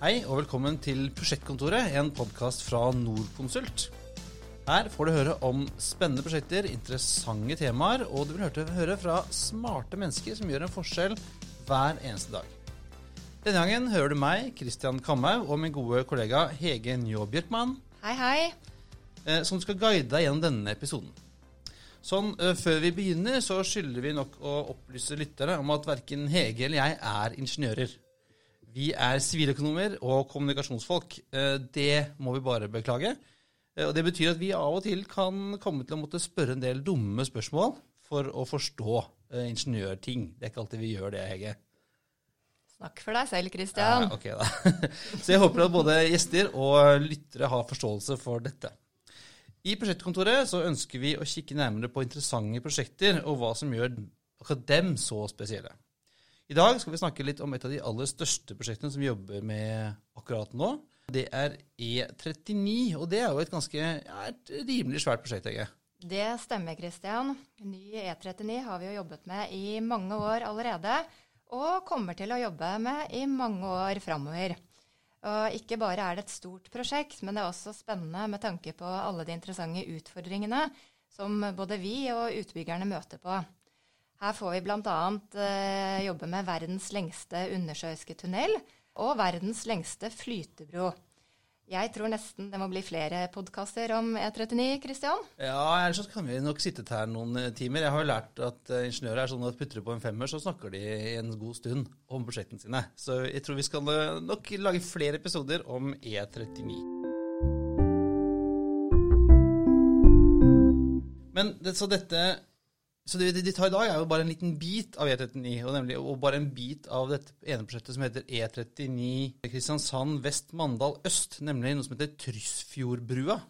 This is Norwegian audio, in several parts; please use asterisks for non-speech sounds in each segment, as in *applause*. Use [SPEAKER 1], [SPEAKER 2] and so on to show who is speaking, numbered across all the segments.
[SPEAKER 1] Hei og velkommen til Prosjektkontoret, en podkast fra Norconsult. Her får du høre om spennende prosjekter, interessante temaer, og du vil høre, fra smarte mennesker som gjør en forskjell hver eneste dag. Denne gangen hører du meg, Christian Kamhaug, og min gode kollega Hege Njå Bjørkmann.
[SPEAKER 2] Hei, hei.
[SPEAKER 1] eh, som skal guide deg gjennom denne episoden. Sånn, eh, Før vi begynner, så skylder vi nok å opplyse lyttere om at verken Hege eller jeg er ingeniører. Vi er siviløkonomer og kommunikasjonsfolk. Eh, Det må vi bare beklage. Eh, Og Det betyr at vi av og til kan komme til å måtte spørre en del dumme spørsmål for å forstå eh, ingeniørting. Det er ikke alltid vi gjør det, Hege.
[SPEAKER 2] Snakk for deg selv, Christian.
[SPEAKER 1] Ja, ok da. *laughs* Så jeg håper at både gjester og lyttere har forståelse for dette. I prosjektkontoret så ønsker vi å kikke nærmere på interessante prosjekter og hva som gjør akkurat dem så spesielle. I dag skal vi snakke litt om et av de aller største prosjektene som vi jobber med akkurat nå. Det er E39, og det er jo et ganske ja, et rimelig svært prosjekt, Hege.
[SPEAKER 2] Det stemmer, Christian. Ny E39 har vi jo jobbet med i mange år allerede, og kommer til å jobbe med i mange år framover. Og ikke bare er det et stort prosjekt, men det er også spennende med tanke på alle de interessante utfordringene som både vi og utbyggerne møter på. Her får vi bl.a. Eh, jobbe med verdens lengste undersjøiske tunnel og verdens lengste flytebro. Jeg tror nesten det må bli flere podkaster om E39, Kristian?
[SPEAKER 1] Ja, ellers så kan vi nok sittet her noen eh, timer. Jeg har jo lært at eh, ingeniører er sånn at putter du på en femmer, så snakker de en god stund om prosjektene sine. Så jeg tror vi skal eh, nok lage flere episoder om E39. Men så dette så det de tar i dag, er jo bare en liten bit av E39, og, nemlig, og bare en bit av dette ene prosjektet som heter E39 Kristiansand vest-Mandal øst, nemlig noe som heter Tryssfjordbrua.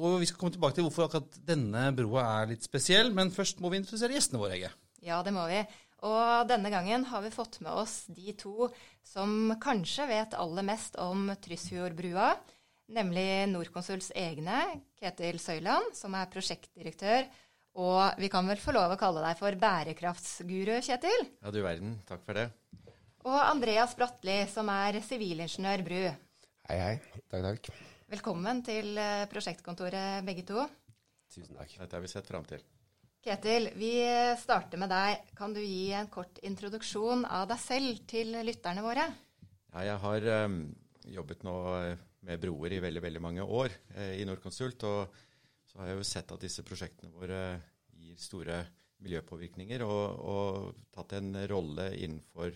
[SPEAKER 1] Og Vi skal komme tilbake til hvorfor akkurat denne broa er litt spesiell, men først må vi introdusere gjestene våre, Hege.
[SPEAKER 2] Ja, det må vi. Og denne gangen har vi fått med oss de to som kanskje vet aller mest om Tryssfjordbrua, nemlig Norconsults egne, Ketil Søyland, som er prosjektdirektør, og vi kan vel få lov å kalle deg for bærekraftsguru, Kjetil?
[SPEAKER 3] Ja, du verden. Takk for det.
[SPEAKER 2] Og Andreas Bratli, som er sivilingeniør Bru.
[SPEAKER 4] Hei, hei. Takk, takk.
[SPEAKER 2] Velkommen til eh, prosjektkontoret, begge to.
[SPEAKER 4] Tusen takk.
[SPEAKER 3] Dette har vi sett fram til.
[SPEAKER 2] Kjetil, vi starter med deg. Kan du gi en kort introduksjon av deg selv til lytterne våre?
[SPEAKER 3] Ja, jeg har um, jobbet nå med broer i veldig, veldig mange år eh, i Norconsult. Og så har jeg jo sett at disse prosjektene våre gir store miljøpåvirkninger, og, og tatt en rolle innenfor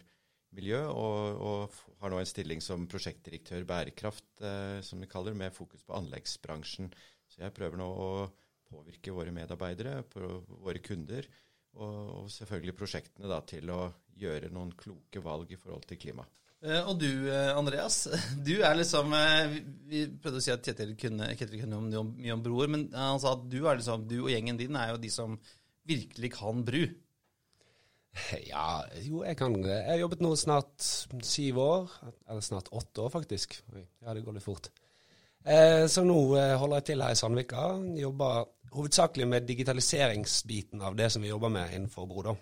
[SPEAKER 3] miljø, og, og, har nå en stilling som prosjektdirektør bærekraft, eh, som vi kaller med fokus på anleggsbransjen. Så jeg prøver nå å påvirke våre medarbeidere, på våre kunder, og, og selvfølgelig prosjektene da, til å gjøre noen kloke valg i forhold til klima.
[SPEAKER 1] Eh, Og du, eh, Andreas, *laughs* du er liksom eh, Vi prøvde å si at Kjetil kunne, Kjetil kunne mye om broer, men han sa at du, liksom, du og gjengen din er jo de som virkelig kan bru.
[SPEAKER 4] Ja, jo, jeg kan Jeg har jobbet nå snart syv år. Eller snart åtte år, faktisk. Ja, det går litt fort. Så nå holder jeg til her i Sandvika. Jobber hovedsakelig med digitaliseringsbiten av det som vi jobber med innenfor bro. da.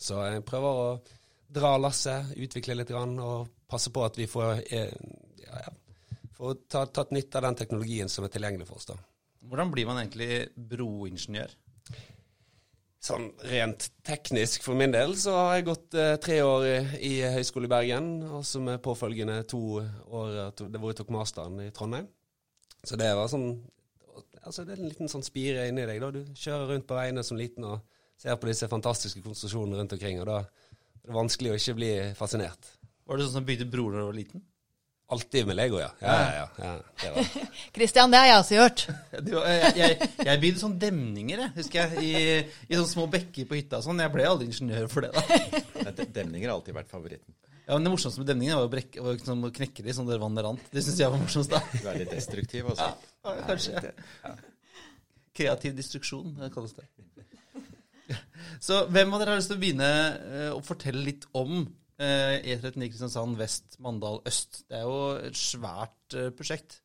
[SPEAKER 4] Så jeg prøver å dra lasset, utvikle litt grann, og passe på at vi får, eh, ja, ja, får ta, tatt nytte av den teknologien som er tilgjengelig for oss. da.
[SPEAKER 1] Hvordan blir man egentlig broingeniør?
[SPEAKER 4] Sånn rent teknisk for min del så har jeg gått eh, tre år i, i Høgskolen i Bergen, og så med påfølgende to år to, det hvor jeg tok masteren i Trondheim. Så det var sånn Altså det er en liten sånn spire inni deg. da. Du kjører rundt på veiene som liten og ser på disse fantastiske konstruksjonene rundt omkring, og da er vanskelig å ikke bli fascinert.
[SPEAKER 1] Var det sånn som bygde broer da du var liten?
[SPEAKER 4] Alltid med Lego, ja. Ja, ja, ja. det var. *laughs*
[SPEAKER 2] Christian, det har jeg også gjort. *laughs*
[SPEAKER 1] Du, jeg, jeg, jeg bygde sånne demninger, jeg, husker jeg, i, i sånne små bekker på hytta og sånn. Jeg ble aldri ingeniør for det, da. *laughs*
[SPEAKER 3] Nei, Demninger har alltid vært favoritten.
[SPEAKER 1] Ja, men Det morsomste med demningene var jo brekke, var sånn å knekke de sånn der vannet rant. Det syns jeg var morsomst, da.
[SPEAKER 3] Du er litt destruktiv, altså.
[SPEAKER 1] Ja, kanskje. Kreativ destruksjon det kalles det. *laughs* Så hvem av dere har lyst til å begynne eh, å fortelle litt om eh, E39 Kristiansand vest, Mandal øst? Det er jo et svært eh, prosjekt.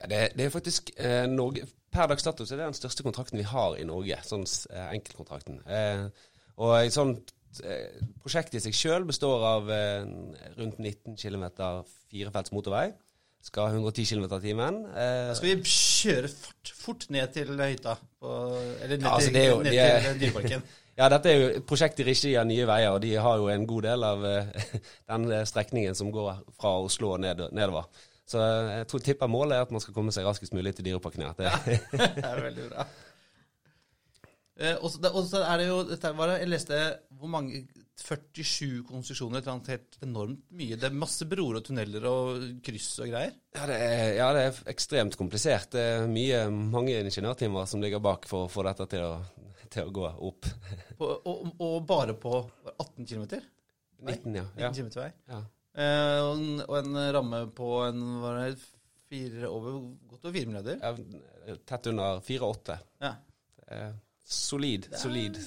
[SPEAKER 4] Ja, det, det er faktisk eh, Norge Per dags dato er det den største kontrakten vi har i Norge. Sånn eh, enkeltkontrakten. Eh, og i sånt prosjektet i seg sjøl består av rundt 19 km firefelts motorvei. Skal 110 km i timen. Eh,
[SPEAKER 1] Skal vi kjøre fort, fort ned til hytta? På, eller ned
[SPEAKER 4] Ja, altså,
[SPEAKER 1] til,
[SPEAKER 4] det jo-
[SPEAKER 1] ned
[SPEAKER 4] de
[SPEAKER 1] til Dyreparken? *laughs*
[SPEAKER 4] Ja, dette er jo prosjekt i regi av Nye Veier, og de har jo en god del av eh, *laughs* den eh, strekningen som går fra Oslo og ned, nedover. Så eh, jeg tror tipper målet er at man skal komme seg raskest mulig til Dyreparken. Ja. *laughs* Det,
[SPEAKER 1] er veldig bra. Eh, og så er det jo var det, Jeg leste hvor mange 47 konstruksjoner. et Helt enormt mye. Det er masse broer og tunneler og kryss og greier.
[SPEAKER 4] ja, det er, ja, det er ekstremt komplisert. Det er mye, mange ingeniørtimer som ligger bak for å få dette til å, til å gå opp.
[SPEAKER 1] På, og, og bare på 18 km?
[SPEAKER 4] 19, ja.
[SPEAKER 1] 19
[SPEAKER 4] ja.
[SPEAKER 1] km vei.
[SPEAKER 4] ja.
[SPEAKER 1] Eh, og, en, og en ramme på en var det fire, over, godt over 4 milliarder.
[SPEAKER 4] Ja, Tett under 4-8.
[SPEAKER 1] Ja.
[SPEAKER 4] Solid.
[SPEAKER 1] Det er
[SPEAKER 4] solid.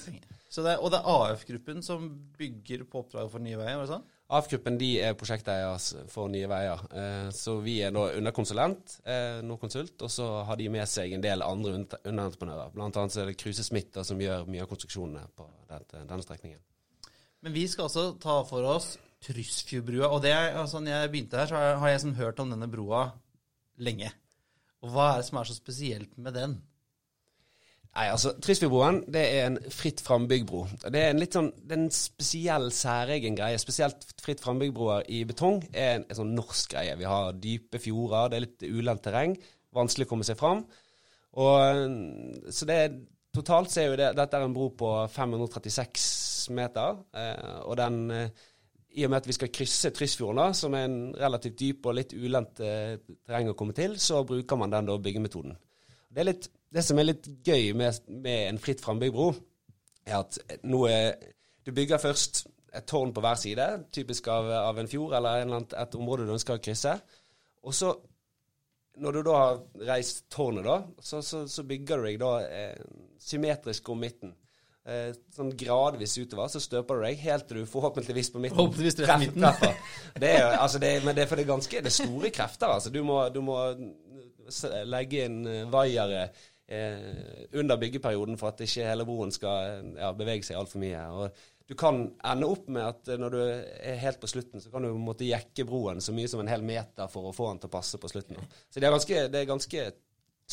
[SPEAKER 1] Det og det er AF-gruppen som bygger på oppdrag for Nye Veier, var det sånn?
[SPEAKER 4] AF-gruppen de er prosjekteier for Nye Veier. Eh, så vi er nå underkonsulent, Nordkonsult, Norconsult, og så har de med seg en del andre underentreprenører. Blant annet er det Kruse Smith som gjør mye av konstruksjonene på denne strekningen.
[SPEAKER 1] Men vi skal altså ta for oss Trysfjordbrua. Og det er, altså, når jeg begynte her, så har jeg, har jeg sånn hørt om denne broa lenge. Og hva er det som er så spesielt med den?
[SPEAKER 4] Nei, altså, Tryssfjordbroen det er en fritt fram-byggbro. Det er en litt sånn, det er en spesiell, særegen greie. Spesielt fritt fram-byggbroer i betong er en, en sånn norsk greie. Vi har dype fjorder, det er litt ulendt terreng. Vanskelig å komme seg fram. Og, så det er, totalt så er jo det, dette er en bro på 536 meter. Eh, og den eh, i og med at vi skal krysse Tryssfjorden, da, som er en relativt dyp og litt ulendt eh, terreng å komme til, så bruker man den da byggemetoden. Det, er litt, det som er litt gøy med, med en fritt frambyggbro, er at nå er, du bygger først et tårn på hver side, typisk av, av en fjord eller, eller annet, et område du ønsker å krysse. Og så, når du da har reist tårnet, da, så, så, så bygger du deg da eh, symmetrisk om midten. Eh, sånn gradvis utover, så støper du deg helt til du forhåpentligvis på midten
[SPEAKER 1] Forhåpentligvis treffer
[SPEAKER 4] treff-
[SPEAKER 1] midten.
[SPEAKER 4] Det er, altså det, men det er for det ganske det er store krefter. Altså. Du må, du må legge inn eh, vaiere under byggeperioden for at ikke hele broen skal eh, ja, bevege seg altfor mye. Og du kan ende opp med at eh, når du er helt på slutten, så kan du måtte jekke broen så mye som en hel meter for å få den til å passe på slutten. Så det er ganske, det er ganske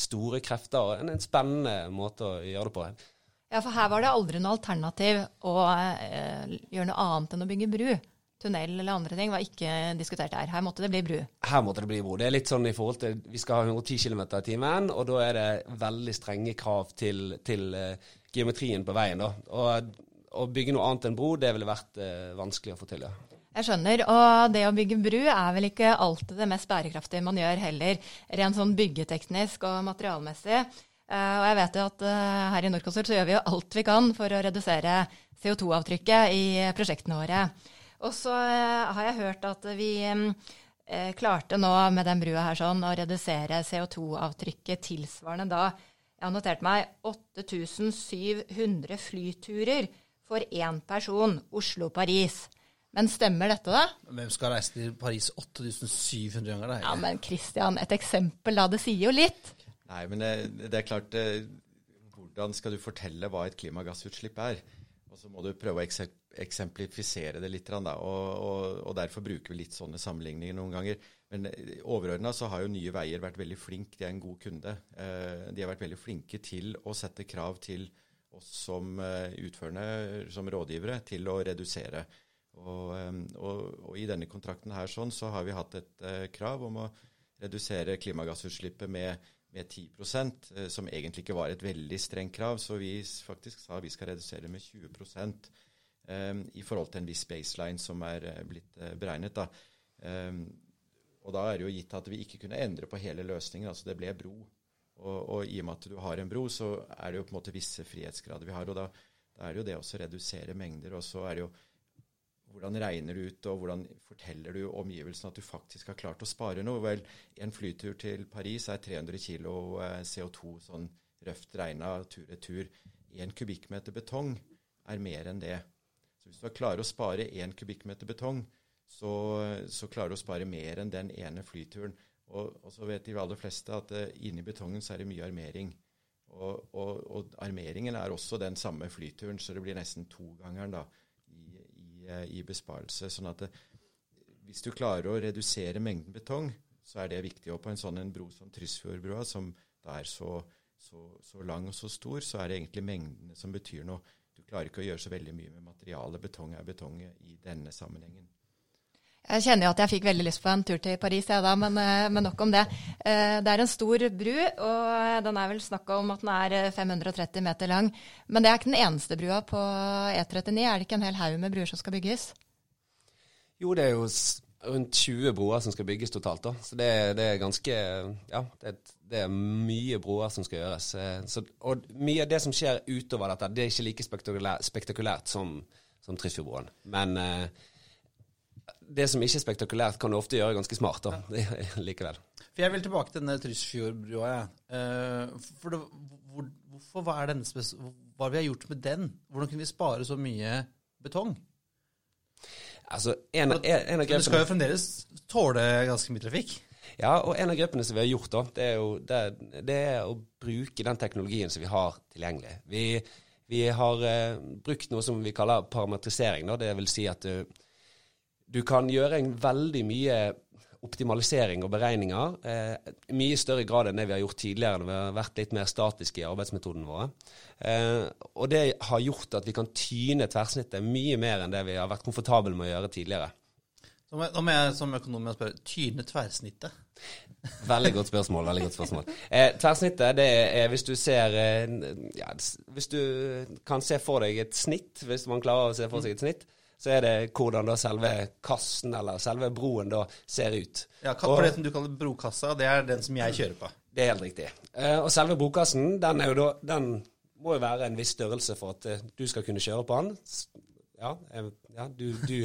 [SPEAKER 4] store krefter og en, en spennende måte å gjøre det på.
[SPEAKER 2] Ja, for her var det aldri noe alternativ å eh, gjøre noe annet enn å bygge bru. Tunnel eller andre ting var ikke diskutert her. Her måtte det bli bru.
[SPEAKER 4] Her måtte det bli bro. Det er litt sånn i forhold til Vi skal ha 110 km i timen, og da er det veldig strenge krav til, til uh, geometrien på veien. Og å bygge noe annet enn bro, det ville vært uh, vanskelig å få til. ja.
[SPEAKER 2] Jeg skjønner, og det å bygge bru er vel ikke alltid det mest bærekraftige man gjør heller, rent sånn byggeteknisk og materialmessig. Eh, og jeg vet jo at her i Norconsult så gjør vi jo alt vi kan for å redusere CO2-avtrykket i prosjektene våre. Og så eh, har jeg hørt at vi eh, klarte nå med den brua her sånn å redusere CO2-avtrykket tilsvarende da Jeg har notert meg 8700 flyturer for én person Oslo-Paris. Men stemmer dette, da?
[SPEAKER 1] Hvem skal reise til Paris 8700 ganger? da?
[SPEAKER 2] Ja, men Christian, et eksempel, da. Det sier jo litt.
[SPEAKER 3] Nei, men det, det er klart eh, Hvordan skal du fortelle hva et klimagassutslipp er? Og så må du prøve å eksem- eksemplifisere det litt. Da, og, og, og Derfor bruker vi litt sånne sammenligninger noen ganger. Men overordna så har jo Nye Veier vært veldig flink, de er en god kunde. Eh, De har vært veldig flinke til å sette krav til oss som eh, utførende, som rådgivere, til å redusere. Og, eh, og, i denne kontrakten her sånn, så har vi hatt et eh, krav om å redusere klimagassutslippet med, med 10 eh, som egentlig ikke var et veldig strengt krav. Så vi faktisk sa vi skal redusere med 20 eh, i forhold til en viss baseline som er eh, blitt eh, beregnet. da. Eh, og da er det jo gitt at vi ikke kunne endre på hele løsningen. altså Det ble bro. Og, og i og med at du har en bro, så er det jo på en måte visse frihetsgrader vi har. Og da, da er det jo det å redusere mengder. Og så er det jo hvordan regner du ut, og hvordan forteller du omgivelsene at du faktisk har klart å spare noe? Vel, en flytur til Paris er 300 kg CO2 sånn røft regna tur-retur. Én kubikkmeter betong er mer enn det. Så hvis du klarer å spare én kubikkmeter betong, så, så klarer du å spare mer enn den ene flyturen. Og, og så vet de aller fleste at uh, inni betongen så er det mye armering. Og, og, og armeringen er også den samme flyturen, så det blir nesten togangeren da, i, eh, i besparelse. sånn at det, hvis du klarer å redusere mengden betong, så er det viktig. Og på en sånn en bro som Tysfjordbrua, som da er så, så, så, lang og så stor, så er det egentlig mengdene som betyr noe. Klarer ikke å gjøre så veldig mye med materialet. Betong er betong i denne sammenhengen.
[SPEAKER 2] Jeg kjenner jo at jeg fikk veldig lyst på en tur til Paris, jeg da, men, eh, men, nok om det. Eh, det er en stor bru, og den er vel snakka om at den er 530 eh, meter lang. Men det er ikke den eneste brua på E39. Er det ikke en hel haug med bruer som skal bygges?
[SPEAKER 4] Jo, det er jo rundt 20 broer som skal bygges totalt. da. Så det, det er ganske Ja, det, det, er mye broer som skal gjøres. Så, og mye av det som skjer utover dette, det er ikke like spektakulært, spektakulært som, som Tryffjordbroen. Men eh, det som ikke er spektakulært, kan du ofte gjøre ganske smart da, *laughs* likevel.
[SPEAKER 1] For Jeg vil tilbake til denne Tryssfjordbrua. Ja. Uh, for det, hvor, hvorfor, hva er denne hva har vi gjort med den? Hvordan kunne vi spare så mye betong?
[SPEAKER 4] Altså, en, en, en av grepene...
[SPEAKER 1] Du skal jo fremdeles tåle ganske mye trafikk?
[SPEAKER 4] Ja, og en av grepene som vi har gjort, da, det er, jo, det, det er å bruke den teknologien som vi har tilgjengelig. Vi, vi har eh, brukt noe som vi kaller parametrisering. Da. Det vil si at du, du kan gjøre en veldig mye optimalisering og beregninger. Eh, mye større grad enn det vi har gjort tidligere, når vi har vært litt mer statiske i arbeidsmetodene våre. Eh, og det har gjort at vi kan tyne tverrsnittet mye mer enn det vi har vært komfortable med å gjøre tidligere.
[SPEAKER 1] Nå må jeg som økonom spørre tyne tverrsnittet?
[SPEAKER 4] Veldig godt spørsmål. veldig godt spørsmål. Eh, tverrsnittet det er hvis du ser eh, ja, Hvis du kan se for deg et snitt, hvis man klarer å se for seg et snitt, så er det hvordan da selve kassen, eller selve broen, da ser ut.
[SPEAKER 1] Ja, For det som du kaller brokassa, det er den som jeg kjører på?
[SPEAKER 4] Det er helt riktig. Eh, og selve brokassen, den, da, den må jo være en viss størrelse for at eh, du skal kunne kjøre på den. Ja, ja du, du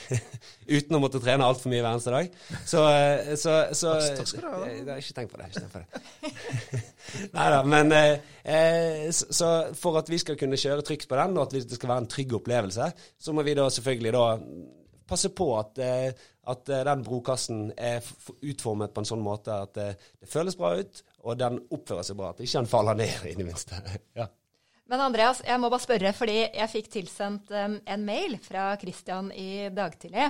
[SPEAKER 4] *laughs* Uten å måtte trene altfor mye hver eneste dag. Så, eh, så, så
[SPEAKER 1] Takk skal du ha.
[SPEAKER 4] Jeg har ikke tenkt på det. Det. *laughs* Nei da, men eh, så for at vi skal kunne kjøre trygt på den, og at det skal være en trygg opplevelse, så må vi da selvfølgelig da passe på at, eh, at den brokassen er utformet på en sånn måte at det, det føles bra ut, og den oppfører seg bra. At ikke den faller ned, i det minste. ja.
[SPEAKER 2] Men Andreas, jeg må bare spørre, fordi jeg fikk tilsendt um, en mail fra Christian i dag tidlig,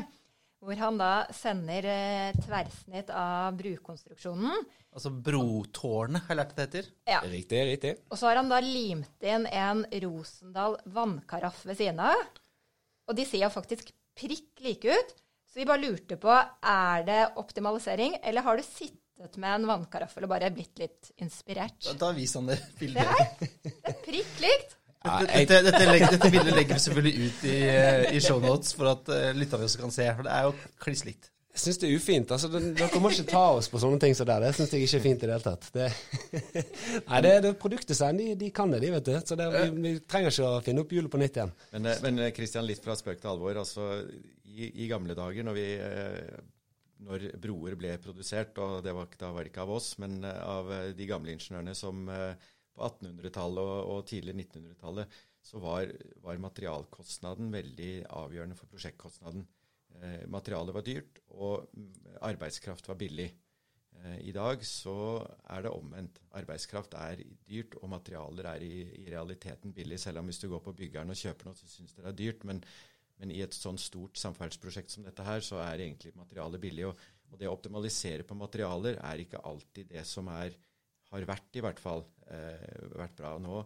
[SPEAKER 2] hvor han da sender uh, tverrsnitt av brukonstruksjonen.
[SPEAKER 1] Altså brotårnet, har jeg lært det heter?
[SPEAKER 2] Ja.
[SPEAKER 4] Riktig, riktig.
[SPEAKER 2] Og så har han da limt inn en Rosendal vannkaraff ved siden av. Og de ser jo faktisk prikk like ut. Så vi bare lurte på, er det optimalisering, eller har du sittet sittet med en vannkaraffel og bare blitt litt inspirert.
[SPEAKER 1] Da vis han *laughs* det bildet.
[SPEAKER 2] Det her, det er prikk likt.
[SPEAKER 1] dette, dette, dette, bildet legger vi selvfølgelig ut i, i shownotes for at uh, lytterne også kan se, for det er jo kliss likt.
[SPEAKER 4] Jeg syns det er ufint. altså Dere må ikke ta oss på sånne ting som det. Det syns jeg ikke er fint i det hele tatt. Det, *laughs* nei, det, det produktdesign, de, de, kan det, de, vet du. Så det, vi, vi, trenger ikke å finne opp hjulet på nytt igjen.
[SPEAKER 3] Men, eh, men Kristian, litt fra spøk til alvor. altså i, i gamle dager, når vi eh, når broer ble produsert, og var, da var det ikke av oss, men eh, av eh, de gamle ingeniørene som eh, på 1800-tallet og, og tidlig 1900-tallet, så var, var, materialkostnaden veldig avgjørende for prosjektkostnaden. Eh, materialet var dyrt, og mm, arbeidskraft var billig. Eh, I dag så er det omvendt. Arbeidskraft er dyrt, og materialer er i, i realiteten billig. Selv om hvis du går på byggeren og kjøper noe, så syns det er dyrt. men men i et sånn stort samferdselsprosjekt som dette her, så er egentlig materialet billig. Og, og, det å optimalisere på materialer er ikke alltid det som er, har vært, i hvert fall, eh, vært bra. Nå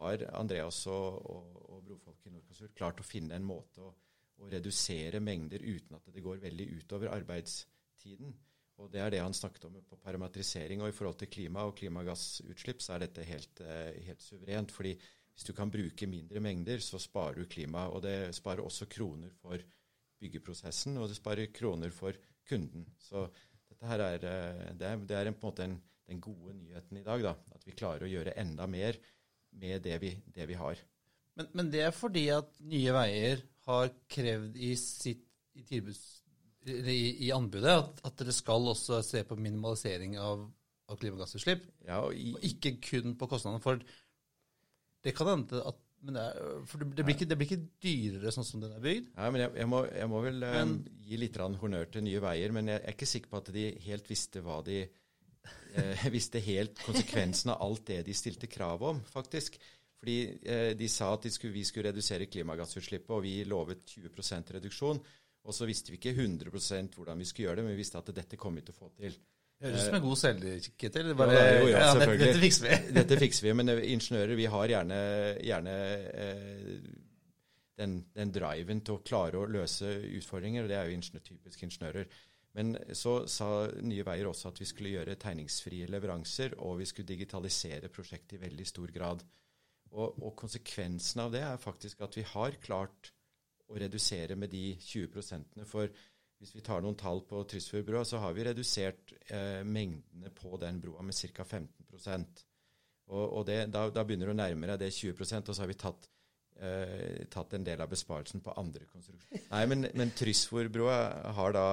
[SPEAKER 3] har Andreas og, og, og brofolk i Nordkonsult klart å finne en måte å, å, redusere mengder uten at det går veldig utover arbeidstiden. Og Det er det han snakket om på parametrisering. Og i forhold til klima og klimagassutslipp så er dette helt, eh, helt suverent. fordi hvis du kan bruke mindre mengder, så sparer du klima. Og det sparer også kroner for byggeprosessen, og det sparer kroner for kunden. Så dette her er, eh, det er, det er på en måte en, den gode nyheten i dag. Da, at vi klarer å gjøre enda mer med det vi, det vi har.
[SPEAKER 1] Men, men, det er fordi at Nye Veier har krevd i sitt i, tilbuds, i, i anbudet at, at, dere skal også se på minimalisering av, av klimagassutslipp,
[SPEAKER 3] ja, og,
[SPEAKER 1] og, ikke kun på kostnadene. For det kan hende at men det, er, for det blir, ikke, det, blir ikke, dyrere sånn som den er bygd?
[SPEAKER 3] Nei, men jeg, jeg, må, jeg må, vel eh, men, um, gi litt honnør til Nye Veier, men jeg er ikke sikker på at de helt visste hva de *laughs* eh, visste helt konsekvensen av alt det de stilte krav om, faktisk. Fordi eh, de sa at de skulle, vi skulle redusere klimagassutslippet, og vi lovet 20% reduksjon. Og så visste vi ikke 100% hvordan vi skulle gjøre det, men vi visste at dette kom vi til å få til.
[SPEAKER 1] Høres ut som en god selvkikket. Eller
[SPEAKER 3] Ja,
[SPEAKER 1] bare
[SPEAKER 3] jo, ja,
[SPEAKER 1] ja, dette, fikser vi. *laughs*
[SPEAKER 3] Dette fikser vi, men eh, ingeniører vi har gjerne, gjerne eh, den, den driven til å klare å løse utfordringer, og det er jo ingeniør, typisk ingeniører. Men så sa Nye Veier også at vi skulle gjøre tegningsfrie leveranser, og vi skulle digitalisere prosjektet i veldig stor grad. Og, og konsekvensen av det er faktisk at vi har klart å redusere med de 20 prosentene. For hvis vi tar noen tall på Tysfjordbrua, så har vi redusert eh, mengdene på den broa med ca. 15 og, og det, da, da begynner du å nærme deg det 20 og så har vi tatt, eh, tatt en del av besparelsen på andre konstruksjoner. *laughs* Nei, men, men Tysfjordbrua har da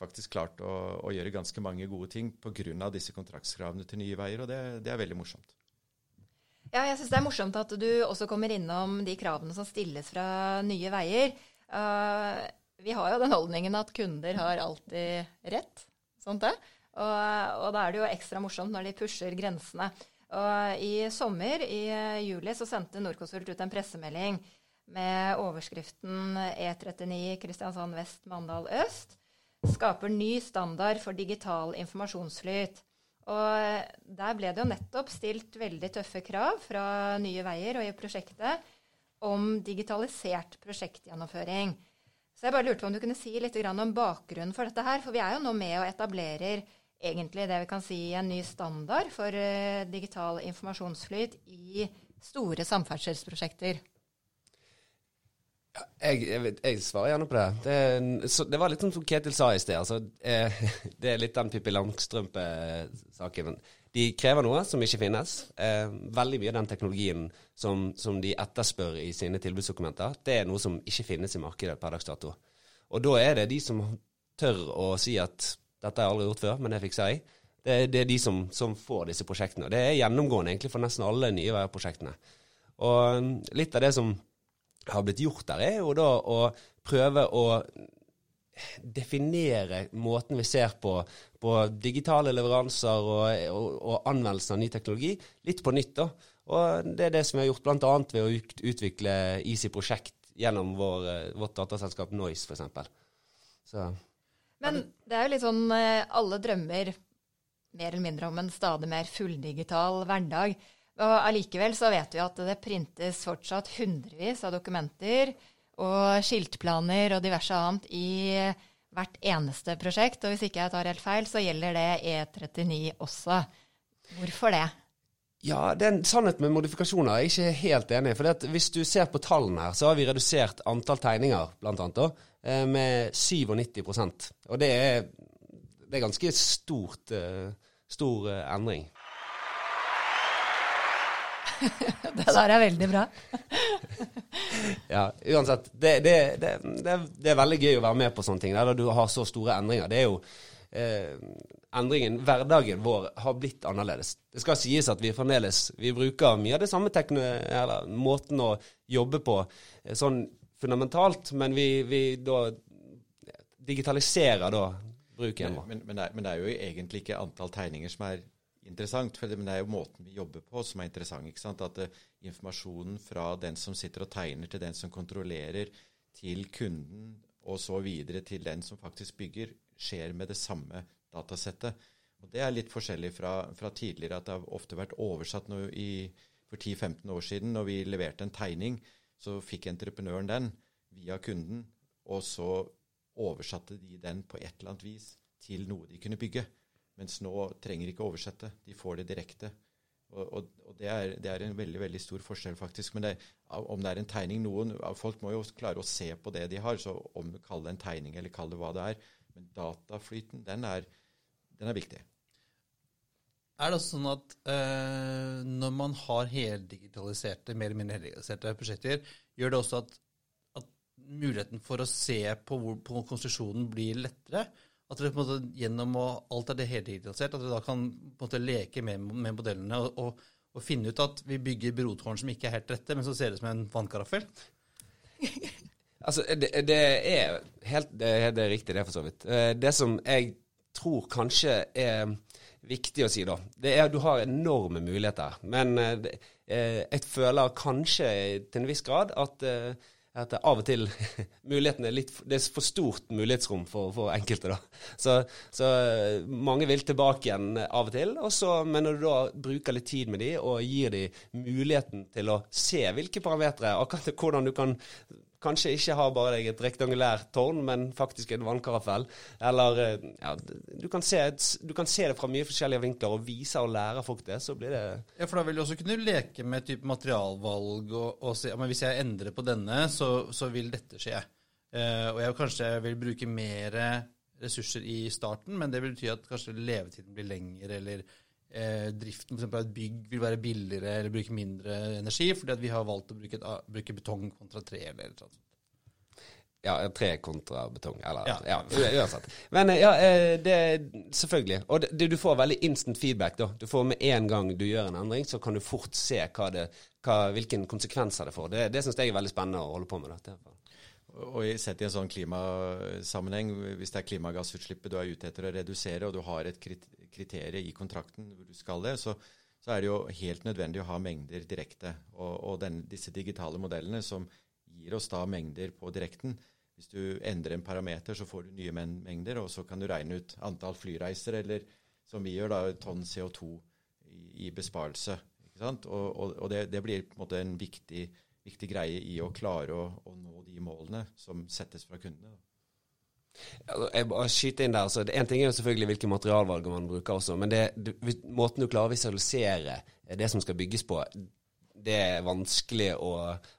[SPEAKER 3] faktisk klart å, å gjøre ganske mange gode ting pga. disse kontraktskravene til Nye Veier, og det, det er veldig morsomt.
[SPEAKER 2] Ja, jeg syns det er morsomt at du også kommer innom de kravene som stilles fra Nye Veier. Uh, vi har jo den holdningen at kunder har alltid rett, sånt det. Og, og da er det jo ekstra morsomt når de pusher grensene. Og I sommer, i juli, så sendte Norconsult ut en pressemelding med overskriften E39 Kristiansand vest, Mandal øst skaper ny standard for digital informasjonsflyt. Og der ble det jo nettopp stilt veldig tøffe krav fra Nye Veier og i prosjektet om digitalisert prosjektgjennomføring. Så jeg bare lurte på om du kunne si litt om bakgrunnen for dette her. For vi er jo nå med og etablerer egentlig det vi kan si en ny standard for uh, digital informasjonsflyt i store samferdselsprosjekter.
[SPEAKER 4] Jeg, jeg, jeg svarer gjerne på det. Det, så, det var litt sånn som Ketil sa i sted. Altså, eh, *laughs* det er litt den Pippi Langstrømpe-saken. De krever noe som ikke finnes. Eh, veldig mye av den teknologien som, som de etterspør i sine tilbudsdokumenter, det er noe som ikke finnes i markedet per dags dato. Og da er det de som tør å si at dette har jeg aldri gjort før, men det fikser jeg. Det, det er de som, som får disse prosjektene. Og det er gjennomgående egentlig for nesten alle nye veiprosjektene. Og mm, litt av det som har blitt gjort der, er jo da å prøve å definere måten vi ser på, på digitale leveranser og, og, og anvendelsen av ny teknologi, litt på nytt. da. Og Det er det som vi har gjort bl.a. ved å utvikle Easy Prosjekt gjennom vår, eh, vårt dataselskap Noise, f.eks.
[SPEAKER 2] Men det er jo litt sånn eh, alle drømmer mer eller mindre om en stadig mer fulldigital hverdag. Og allikevel så vet vi at det printes fortsatt hundrevis av dokumenter og skiltplaner og diverse annet i hvert eneste prosjekt. Og hvis ikke jeg tar helt feil, så gjelder det E39 også. Hvorfor det?
[SPEAKER 4] Ja, det er en sannhet med modifikasjoner. Jeg er ikke helt enig. For hvis du ser på tallene her, så har vi redusert antall tegninger, blant annet, eh, med 97% Og det er, det er ganske stort, eh, stor eh, endring. *laughs*
[SPEAKER 2] Det der er veldig bra. *laughs*
[SPEAKER 4] Ja, uansett. Det, det, det, det, er- det er veldig gøy å være med på sånne ting, der du har så store endringer. Det er jo eh, endringen, Hverdagen vår har blitt annerledes. Det skal sies at vi fremdeles vi bruker mye av det samme tekno, eller måten å jobbe på eh, sånn fundamentalt, men vi, vi da digitaliserer da bruken vår.
[SPEAKER 3] Men, men, det er, men det er jo egentlig ikke antall tegninger som er interessant, for det, er jo måten vi jobber på som er interessant. ikke sant? At uh, informasjonen fra den som sitter og tegner, til den som kontrollerer, til kunden, og så videre til den som faktisk bygger, skjer med det samme datasettet. Og Det er litt forskjellig fra, fra tidligere, at det har ofte vært oversatt i, for 10-15 år siden. Når vi leverte en tegning, så fikk entreprenøren den via kunden, og så oversatte de den på et eller annet vis til noe de kunne bygge. Mens nå trenger ikke oversette, de får det direkte. Og, og, og det, er, det er en veldig veldig stor forskjell, faktisk. Men det, om det er en tegning noen, Folk må jo klare å se på det de har, så om du kaller det en tegning eller kaller det hva det er. Men dataflyten, den er, den er viktig.
[SPEAKER 1] Er det også sånn at øh, når man har heldigitaliserte, mer eller mindre heldigitaliserte prosjekter, gjør det også at, at muligheten for å se på, hvor, på konstruksjonen blir lettere? At dere på en måte gjennom å alt er det heldigitalisert, at dere da kan på en måte leke med, med modellene og, og, og finne ut at vi bygger brotårn som ikke er helt rette, men så ser ut som en vannkaraffel? *laughs*
[SPEAKER 4] Altså, det, det er helt det, det er riktig, det, for så vidt. Eh, Det som jeg tror kanskje er viktig å si, da, det er at du har enorme muligheter. Men eh, eh, jeg føler kanskje til en viss grad at, at av og til *laughs* mulighetene er litt Det er for stort mulighetsrom for, for enkelte, da. Så, så eh, mange vil tilbake igjen av og til. Også, men når du da bruker litt tid med dem og gir dem muligheten til å se hvilke parametere, akkurat hvordan du kan kanskje ikke har bare deg et rektangulært tårn, men faktisk en vannkaraffel. Eller eh, ja, du kan, se, du kan, se, det fra mye forskjellige vinkler og vise og lære folk det, så blir det
[SPEAKER 1] Ja, for da vil du også kunne leke med type materialvalg og, og se men hvis jeg endrer på denne, så, så vil dette skje. Uh, og jeg kanskje vil bruke mer ressurser i starten, men det vil bety at kanskje levetiden blir lengre, eller eh, driften f.eks. av et bygg vil være billigere eller bruke mindre energi, fordi at vi har valgt å bruke, et, bruke betong kontra tre eller noe sånt.
[SPEAKER 4] Ja, tre kontra betong. Eller ja, ja uansett. Men ja, det det Selvfølgelig. Og det, du får veldig instant feedback. da. Du får Med en gang du gjør en endring, så kan du fort se hva det, hva, hvilken konsekvenser det får. Det, det syns jeg er veldig spennende å holde på med. Da.
[SPEAKER 3] Og sett i en sånn klimasammenheng, hvis det er klimagassutslippet du er ute etter å redusere, og du har et kriterium i kontrakten hvor du skal det, så, så, er det jo helt nødvendig å ha mengder direkte. Og, og den, disse digitale modellene som gir oss da mengder på direkten. Hvis du endrer en parameter, så får du nye mengder, og så kan du regne ut antall flyreiser, eller som vi gjør, da, tonn CO2 i, i besparelse. Og, og, og det, det, blir på en måte en viktig, viktig greie i å klare å, å, nå de målene som settes fra kundene. Da.
[SPEAKER 4] Jeg bare skyter inn der, så En ting er jo selvfølgelig hvilke materialvalg man bruker også, men det, det, måten du klarer å visualisere det som skal bygges på, det er vanskelig å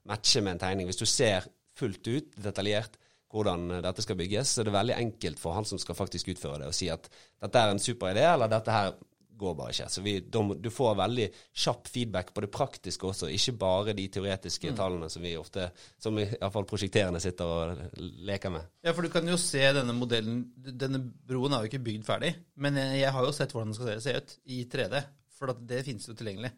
[SPEAKER 4] matche med en tegning. Hvis du ser fullt ut, detaljert, hvordan dette skal bygges, så er det veldig enkelt for han som skal faktisk utføre det, å si at dette er en super idé, eller dette her går bare ikke. Så vi, du får veldig kjapp feedback på det praktiske også, ikke bare de teoretiske mm. tallene som vi ofte, som iallfall prosjekterende sitter og leker med.
[SPEAKER 1] Ja, for du kan jo se denne modellen Denne broen er jo ikke bygd ferdig, men jeg har jo sett hvordan den skal se ut i 3D, for det finnes jo tilgjengelig.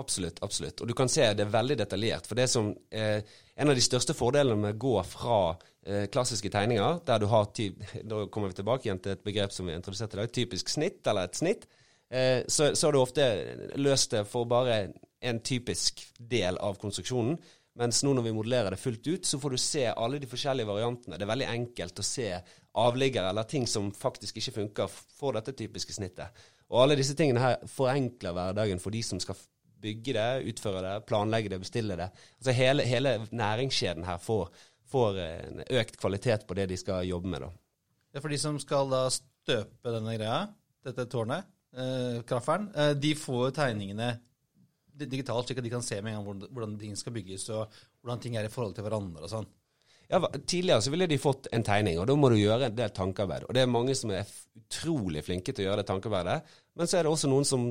[SPEAKER 4] Absolutt. absolutt. Og du kan se det er veldig detaljert. For det som eh, En av de største fordelene med å gå fra eh, klassiske tegninger, der du har Da *laughs* kommer vi tilbake igjen til et begrep som vi introduserte i dag, typisk snitt, eller et snitt eh, så, så har du ofte løst det for bare en typisk del av konstruksjonen. Mens nå når vi modellerer det fullt ut, så får du se alle de forskjellige variantene. Det er veldig enkelt å se avliggere eller ting som faktisk ikke funker for dette typiske snittet. Og alle disse tingene her forenkler hverdagen for de som skal bygge det, utføre det, planlegge det, bestille det. Altså hele, hele næringskjeden her får, får økt kvalitet på det de skal jobbe med. da.
[SPEAKER 1] Det er for de som skal da støpe denne greia, dette tårnet, eh, kraftferen, eh, de får tegningene digitalt, slik at de kan se med en gang hvordan ting skal bygges, og hvordan ting er i forhold til hverandre og sånn.
[SPEAKER 4] Ja, Tidligere så ville de fått en tegning, og da må du gjøre en del tankearbeid. Og det er mange som er utrolig flinke til å gjøre det tankearbeidet, men så er det også noen som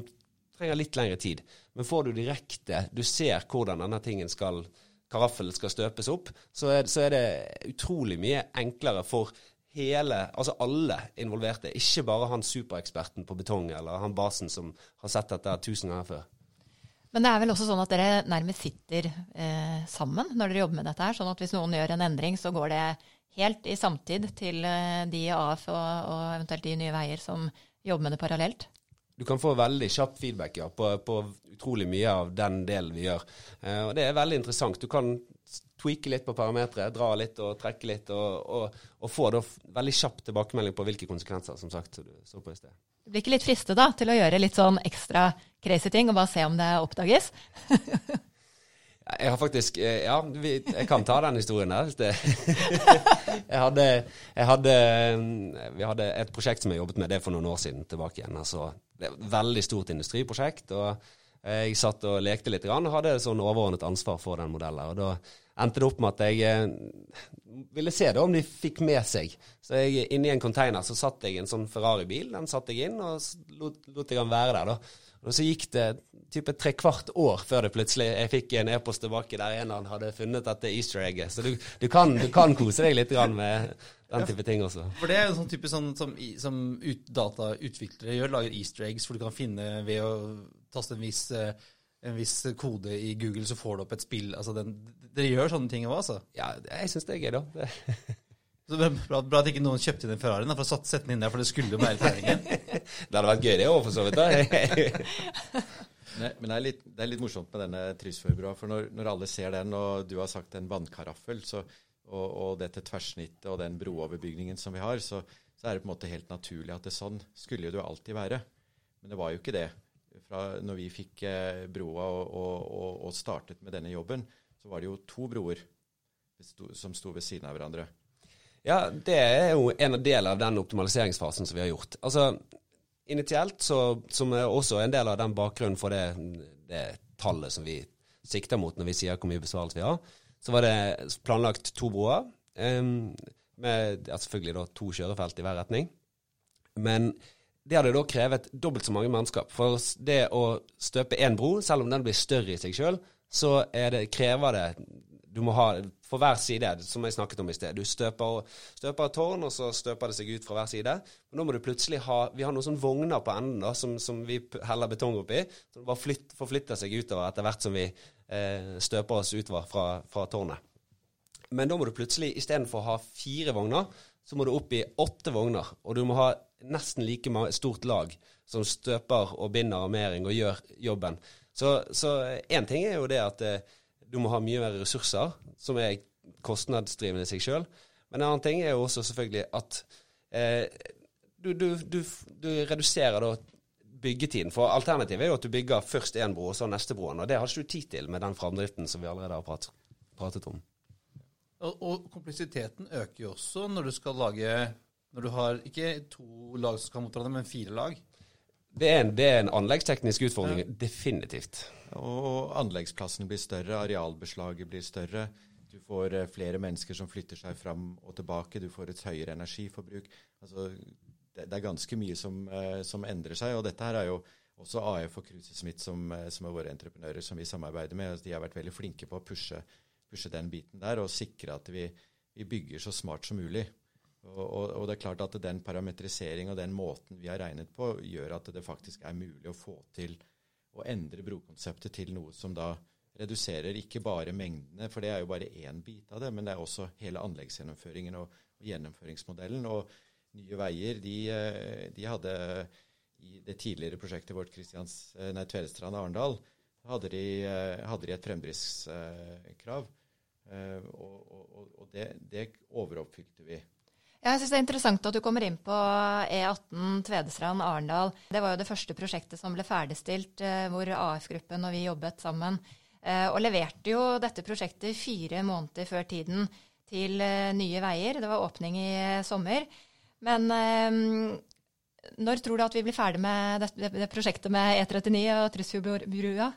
[SPEAKER 4] trenger litt lengre tid. Men får du direkte, du ser hvordan denne tingen skal, karaffelen skal støpes opp, så er, så er det utrolig mye enklere for hele, altså alle involverte, ikke bare han supereksperten på betong eller han basen som har sett dette tusen ganger før.
[SPEAKER 2] Men det er vel også sånn at dere nærmest sitter eh, sammen når dere jobber med dette her. Sånn at hvis noen gjør en endring, så går det helt i samtid til eh, de i AF og, og, eventuelt de Nye Veier som jobber med det parallelt?
[SPEAKER 4] Du kan få veldig kjapp feedback ja, på, på, utrolig mye av den delen vi gjør. Eh, og Det er veldig interessant. Du kan tweake litt på parametere, dra litt og trekke litt, og, og, og få da veldig kjapp tilbakemelding på hvilke konsekvenser, som sagt, som du så på i sted.
[SPEAKER 2] Du blir ikke litt fristet da, til å gjøre litt sånn ekstra crazy ting og bare se om det oppdages? *laughs*
[SPEAKER 4] Jeg har faktisk eh, Ja, vi, jeg kan ta den historien der. *laughs* jeg, hadde, jeg hadde, Vi hadde et prosjekt som jeg jobbet med det for noen år siden tilbake igjen. Altså, det er et veldig stort industriprosjekt. og Jeg satt og lekte litt og hadde sånn overordnet ansvar for den modellen. og Da endte det opp med at jeg eh, ville se det om de fikk med seg. Så jeg, inni en container så satt jeg en sånn Ferrari-bil. Den satte jeg inn, og lot, lot jeg den være der. da. Og så gikk det type tre kvart år før det plutselig jeg fikk en e-post tilbake der en av annen hadde funnet dette easter egget. Så du, du, kan, du, kan, kose deg litt med den type ting også.
[SPEAKER 1] For det er jo sånn type sånn, som, som ut, datautviklere gjør, lager easter eggs for du kan finne ved å taste en viss uh, en viss kode i Google, så får du opp et spill. Altså den, dere gjør sånne ting òg, altså?
[SPEAKER 4] Ja, jeg syns det er gøy, da.
[SPEAKER 1] Det *laughs* er bra, bra at ikke noen kjøpte inn den Ferrarien for å sette den inn der, for det skulle jo være tegningen. *laughs*
[SPEAKER 4] Det hadde vært gøyere òg, for så vidt. da. *laughs*
[SPEAKER 3] Nei, men det er, litt, det er litt morsomt med denne Trysfjordbrua. For når, når alle ser den, og du har sagt en vannkaraffel, så, og, og dette tverrsnittet og den brooverbygningen som vi har, så, så er det på en måte helt naturlig at det sånn skulle jo det alltid være. Men det var jo ikke det. Fra når vi fikk eh, broa og, og, og startet med denne jobben, så var det jo to broer som sto ved siden av hverandre.
[SPEAKER 4] Ja, det er jo en del av den optimaliseringsfasen som vi har gjort. Altså, initielt, så, som er også en del av den bakgrunnen for det, det tallet som vi sikter mot når vi sier hvor mye besvarelse vi har, så var det planlagt to broer, Um, med ja, selvfølgelig da to kjørefelt i hver retning. Men det hadde da krevet dobbelt så mange mannskap. For det å støpe én bro, selv om den blir større i seg sjøl, så det, krever det Du må ha for hver side, som jeg snakket om i sted. Du støper, støper et tårn, og så støper det seg ut fra hver side. Men nå må du plutselig ha Vi har noen sånne vogner på enden da, som, som vi heller betong oppi. Som bare flytt, forflytter seg utover etter hvert som vi eh, støper oss utover fra, fra tårnet. Men da må du plutselig, istedenfor å ha fire vogner, så må du opp i åtte vogner. Og du må ha nesten like stort lag som støper og binder armering og gjør jobben. Så én ting er jo det at eh, du må ha mye mer ressurser, som er kostnadsdrivende i seg sjøl. Men en annen ting er jo også selvfølgelig at eh, du, du, du, du reduserer da byggetiden. For alternativet er jo at du bygger først én bro, og så neste broen. Og det har ikke du tid til med den framdriften som vi allerede har prat, pratet om.
[SPEAKER 1] Og, og kompleksiteten øker jo også når du skal lage Når du har ikke to lag som skal mot hverandre, men fire lag.
[SPEAKER 4] Det er en, det er en anleggsteknisk utfordring, definitivt.
[SPEAKER 3] Og anleggsplassene blir større, arealbeslaget blir større. Du får eh, flere mennesker som flytter seg fram og tilbake. Du får et høyere energiforbruk. Altså, det, det er ganske mye som, eh, som endrer seg. Og dette her er jo også AF og Kruse Smith, som, eh, som er våre entreprenører som vi samarbeider med. Altså, de har vært veldig flinke på å pushe, pushe den biten der og sikre at vi, vi bygger så smart som mulig. Og, og, det er klart at den parametrisering og den måten vi har regnet på, gjør at det faktisk er mulig å få til å endre brokonseptet til noe som da reduserer ikke bare mengdene, for det er jo bare én bit av det, men det er også hele anleggsgjennomføringen og, og gjennomføringsmodellen. Og Nye Veier, de, eh, de hadde i det tidligere prosjektet vårt Kristians, eh, nei, Tvedestrand-Arendal, hadde, de, eh, hadde de et fremdriftskrav. Og- og det, det overoppfylte vi.
[SPEAKER 2] Jeg synes Det er interessant at du kommer inn på E18 Tvedestrand-Arendal. Det var jo det første prosjektet som ble ferdigstilt, eh, hvor AF-gruppen og vi jobbet sammen. Eh, Og leverte jo dette prosjektet fire måneder før tiden til eh, Nye Veier. Det var åpning i sommer. Men når tror du at vi blir ferdig med det, prosjektet med E39 og Trysfjordbrua?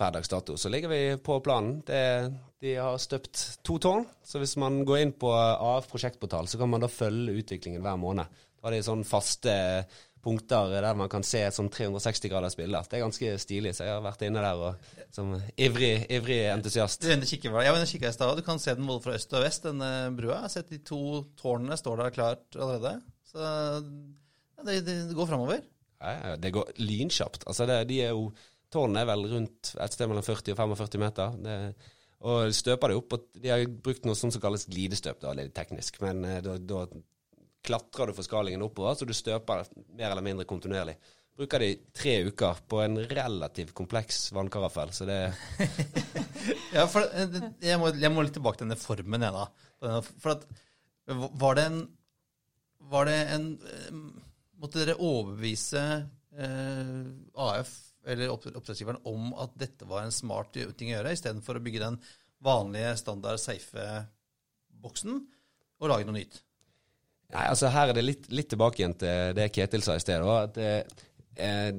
[SPEAKER 4] Per dags dato så ligger vi på planen. Det, de har støpt to tårn, så hvis man går inn på AF prosjektportal, så kan man da følge utviklingen hver måned. Da har de sånne faste punkter der man kan se et sånn 360 graders bilde. Det er ganske stilig, så jeg har vært inne der og, som ivrig, ivrig entusiast.
[SPEAKER 1] Du er kikker, jeg var inne i stad. Du kan se den både fra øst og vest, denne brua. Jeg har sett de to tårnene står der klart allerede. Så ja, det, det, går framover.
[SPEAKER 4] Ja, det går lynkjapt. Altså det, de er jo, Tårnene er vel rundt et sted mellom 40 og 45 meter. Det, og støper det opp. og De har brukt noe som kalles glidestøp. Da, litt teknisk, men eh, da, da klatrer du forskalingen oppover, så du støper mer eller mindre kontinuerlig. Bruker de tre uker på en relativt kompleks vannkaraffel, så det *laughs*
[SPEAKER 1] Ja, for eh, jeg må, jeg må litt tilbake til denne formen, jeg, da. For at Var det en Var det en eh, Måtte dere overbevise eh, AF eller opp- oppdragsgiveren om at dette var en smart ting å gjøre, istedenfor å bygge den vanlige standard safe boksen og lage noe nytt?
[SPEAKER 4] Nei, altså Her er det litt, litt tilbake igjen til det Ketil sa i sted. At, eh, eh,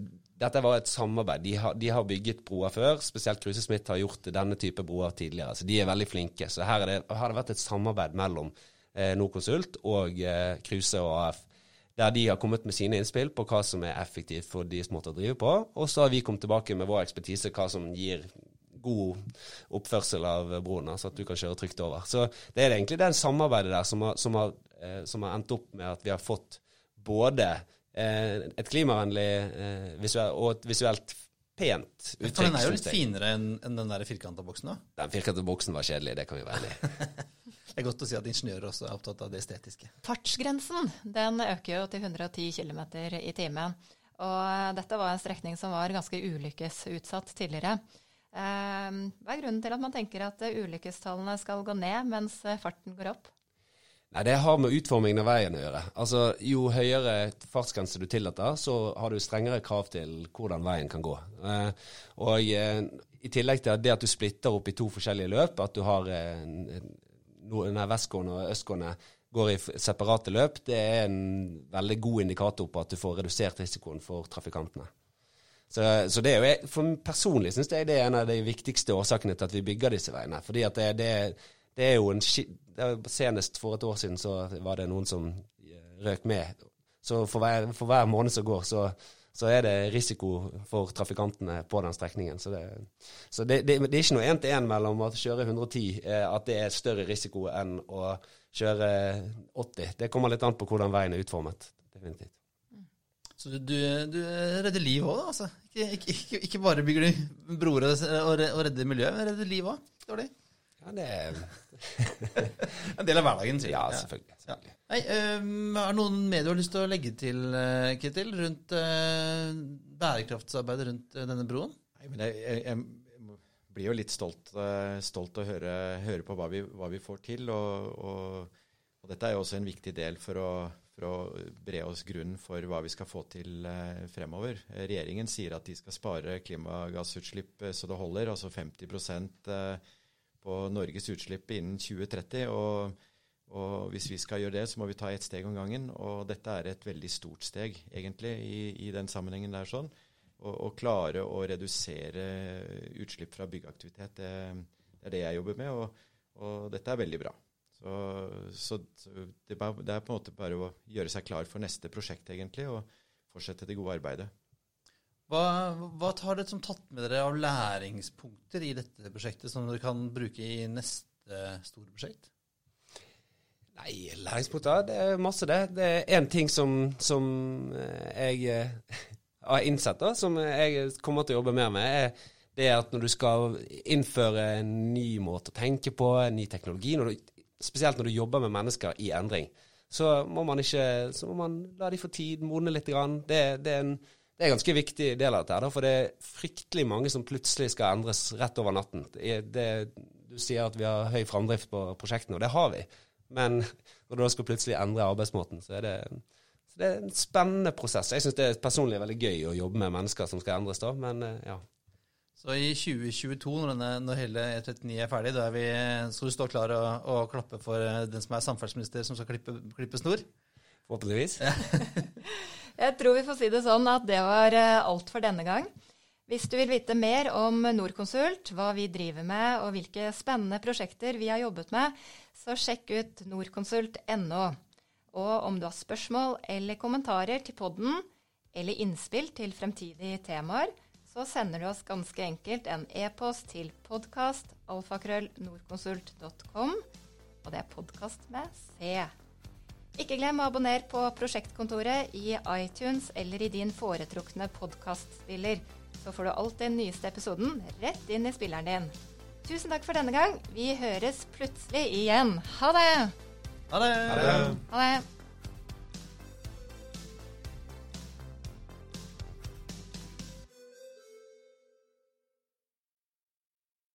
[SPEAKER 4] dette var et samarbeid. De har, de har bygget broer før. Spesielt Kruse Smith har gjort denne type broer tidligere. Så de er veldig flinke. Så er her har det vært et samarbeid mellom eh, Norconsult og eh, Kruse og AF. Der de har kommet med sine innspill på hva som er effektivt for deres måte å drive på. Og så har vi kommet tilbake med vår ekspertise, hva som gir god oppførsel av broen, så at du kan kjøre trygt over. Så det er egentlig det samarbeidet der som har, som har, eh, som har endt opp med at vi har fått både eh, et klimavennlig eh, visuell, og et visuelt pent uttrykk.
[SPEAKER 1] For den er jo litt finere enn en den der firkanta boksen, da.
[SPEAKER 4] Den firkanta boksen var kjedelig, det kan vi være enig i. *laughs*
[SPEAKER 1] Det er godt å si at ingeniører også er opptatt av det estetiske.
[SPEAKER 2] Fartsgrensen den øker jo til 110 km i timen. Og dette var en strekning som var ganske ulykkesutsatt tidligere. Eh, hva er grunnen til at man tenker at ulykkestallene skal gå ned mens farten går opp?
[SPEAKER 4] Nei, Det har med utformingen av veien å gjøre. Altså, Jo høyere fartsgrense du tillater, så har du strengere krav til hvordan veien kan gå. Eh, og eh, I tillegg til det at du splitter opp i to forskjellige løp, at du har eh, nei, vestgående og østgående går i separate løp, det er en veldig god indikator på at du får redusert risikoen for trafikantene. Så, så det er jo, for Personlig syns jeg det er en av de viktigste årsakene til at vi bygger disse veiene. fordi at det, det, det er jo en Senest for et år siden så var det noen som røk med. Så for hver, for hver måned som går, så, så, er det risiko for trafikantene på den strekningen. Så det, så det, det, det er ikke noe én-til-én mellom å kjøre 110 eh, at det er større risiko enn å kjøre 80. Det kommer litt an på hvordan veien er utformet. Definitivt.
[SPEAKER 1] Så du, du redder liv òg, altså? Ikke, ikke, ikke, bare bygger du broer og redder miljøet, men redder liv òg?
[SPEAKER 4] Ja, det er *laughs*
[SPEAKER 1] En del av hverdagen,
[SPEAKER 4] sier Ja, selvfølgelig. selvfølgelig.
[SPEAKER 1] Ja. Hei, um, er det noen medier du har lyst til å legge til, uh, Ketil, rundt uh, bærekraftsarbeidet rundt uh, denne broen?
[SPEAKER 3] Nei, men jeg, jeg, jeg, blir jo litt stolt, stolt å høre, høre på hva vi, hva vi, får til. Og, og, og, dette er jo også en viktig del for å, for å bre oss grunnen for hva vi skal få til fremover. Regjeringen sier at de skal spare klimagassutslipp så det holder, altså 50 på Norges utslipp innen 2030. og, og hvis vi skal gjøre det, så må vi ta ett steg om gangen. Og dette er et veldig stort steg, egentlig, i, i den sammenhengen der. sånn. Å klare å redusere utslipp fra byggeaktivitet, det, det, er det jeg jobber med. Og, og dette er veldig bra. Så, så, det, det, er på en måte bare å gjøre seg klar for neste prosjekt, egentlig, og fortsette det gode arbeidet.
[SPEAKER 1] Hva, hva har dere som tatt med dere av læringspunkter i dette prosjektet som dere kan bruke i neste store prosjekt?
[SPEAKER 4] Nei, læringspunkter Det er masse, det. Det er én ting som, som, eh, jeg eh, har innsett, da, som jeg kommer til å jobbe mer med. er det at når du skal innføre en ny måte å tenke på, en ny teknologi, når du, spesielt når du jobber med mennesker i endring, så må man ikke, så må man la de få tid, modne litt. Grann. Det, det er en det er en ganske viktig del av dette. For det er fryktelig mange som plutselig skal endres rett over natten. Det, du sier at vi har høy framdrift på prosjektene, og det har vi. Men når du da skal plutselig endre arbeidsmåten, så er det, så det er en spennende prosess. Jeg syns det er personlig veldig gøy å jobbe med mennesker som skal endres da, men eh, ja.
[SPEAKER 1] Så i 2022, når, denne, når hele E39 er ferdig, da er vi, skal du stå klar og, og klappe for eh, den som er samferdselsminister som skal klippe, klippe snor?
[SPEAKER 4] Forhåpentligvis. *laughs* *laughs*
[SPEAKER 2] Jeg tror vi får si det sånn at det var eh, alt for denne gang. Hvis du vil vite mer om Norconsult, hva vi driver med og hvilke spennende prosjekter vi har jobbet med, så sjekk ut norconsult.no. Og om du har spørsmål eller kommentarer til podden eller innspill til fremtidige temaer, så sender du oss ganske enkelt en e-post til podkastalfakrøllnorconsult.com. Og det er podkast med C. Ikke glem å abonnere på Prosjektkontoret i iTunes eller i din foretrukne podkastspiller. Så får du alltid den nyeste episoden rett inn i spilleren din. Tusen takk for denne gang. Vi høres plutselig igjen. Ha det! Ha det!
[SPEAKER 1] Ha det!
[SPEAKER 2] Ha det.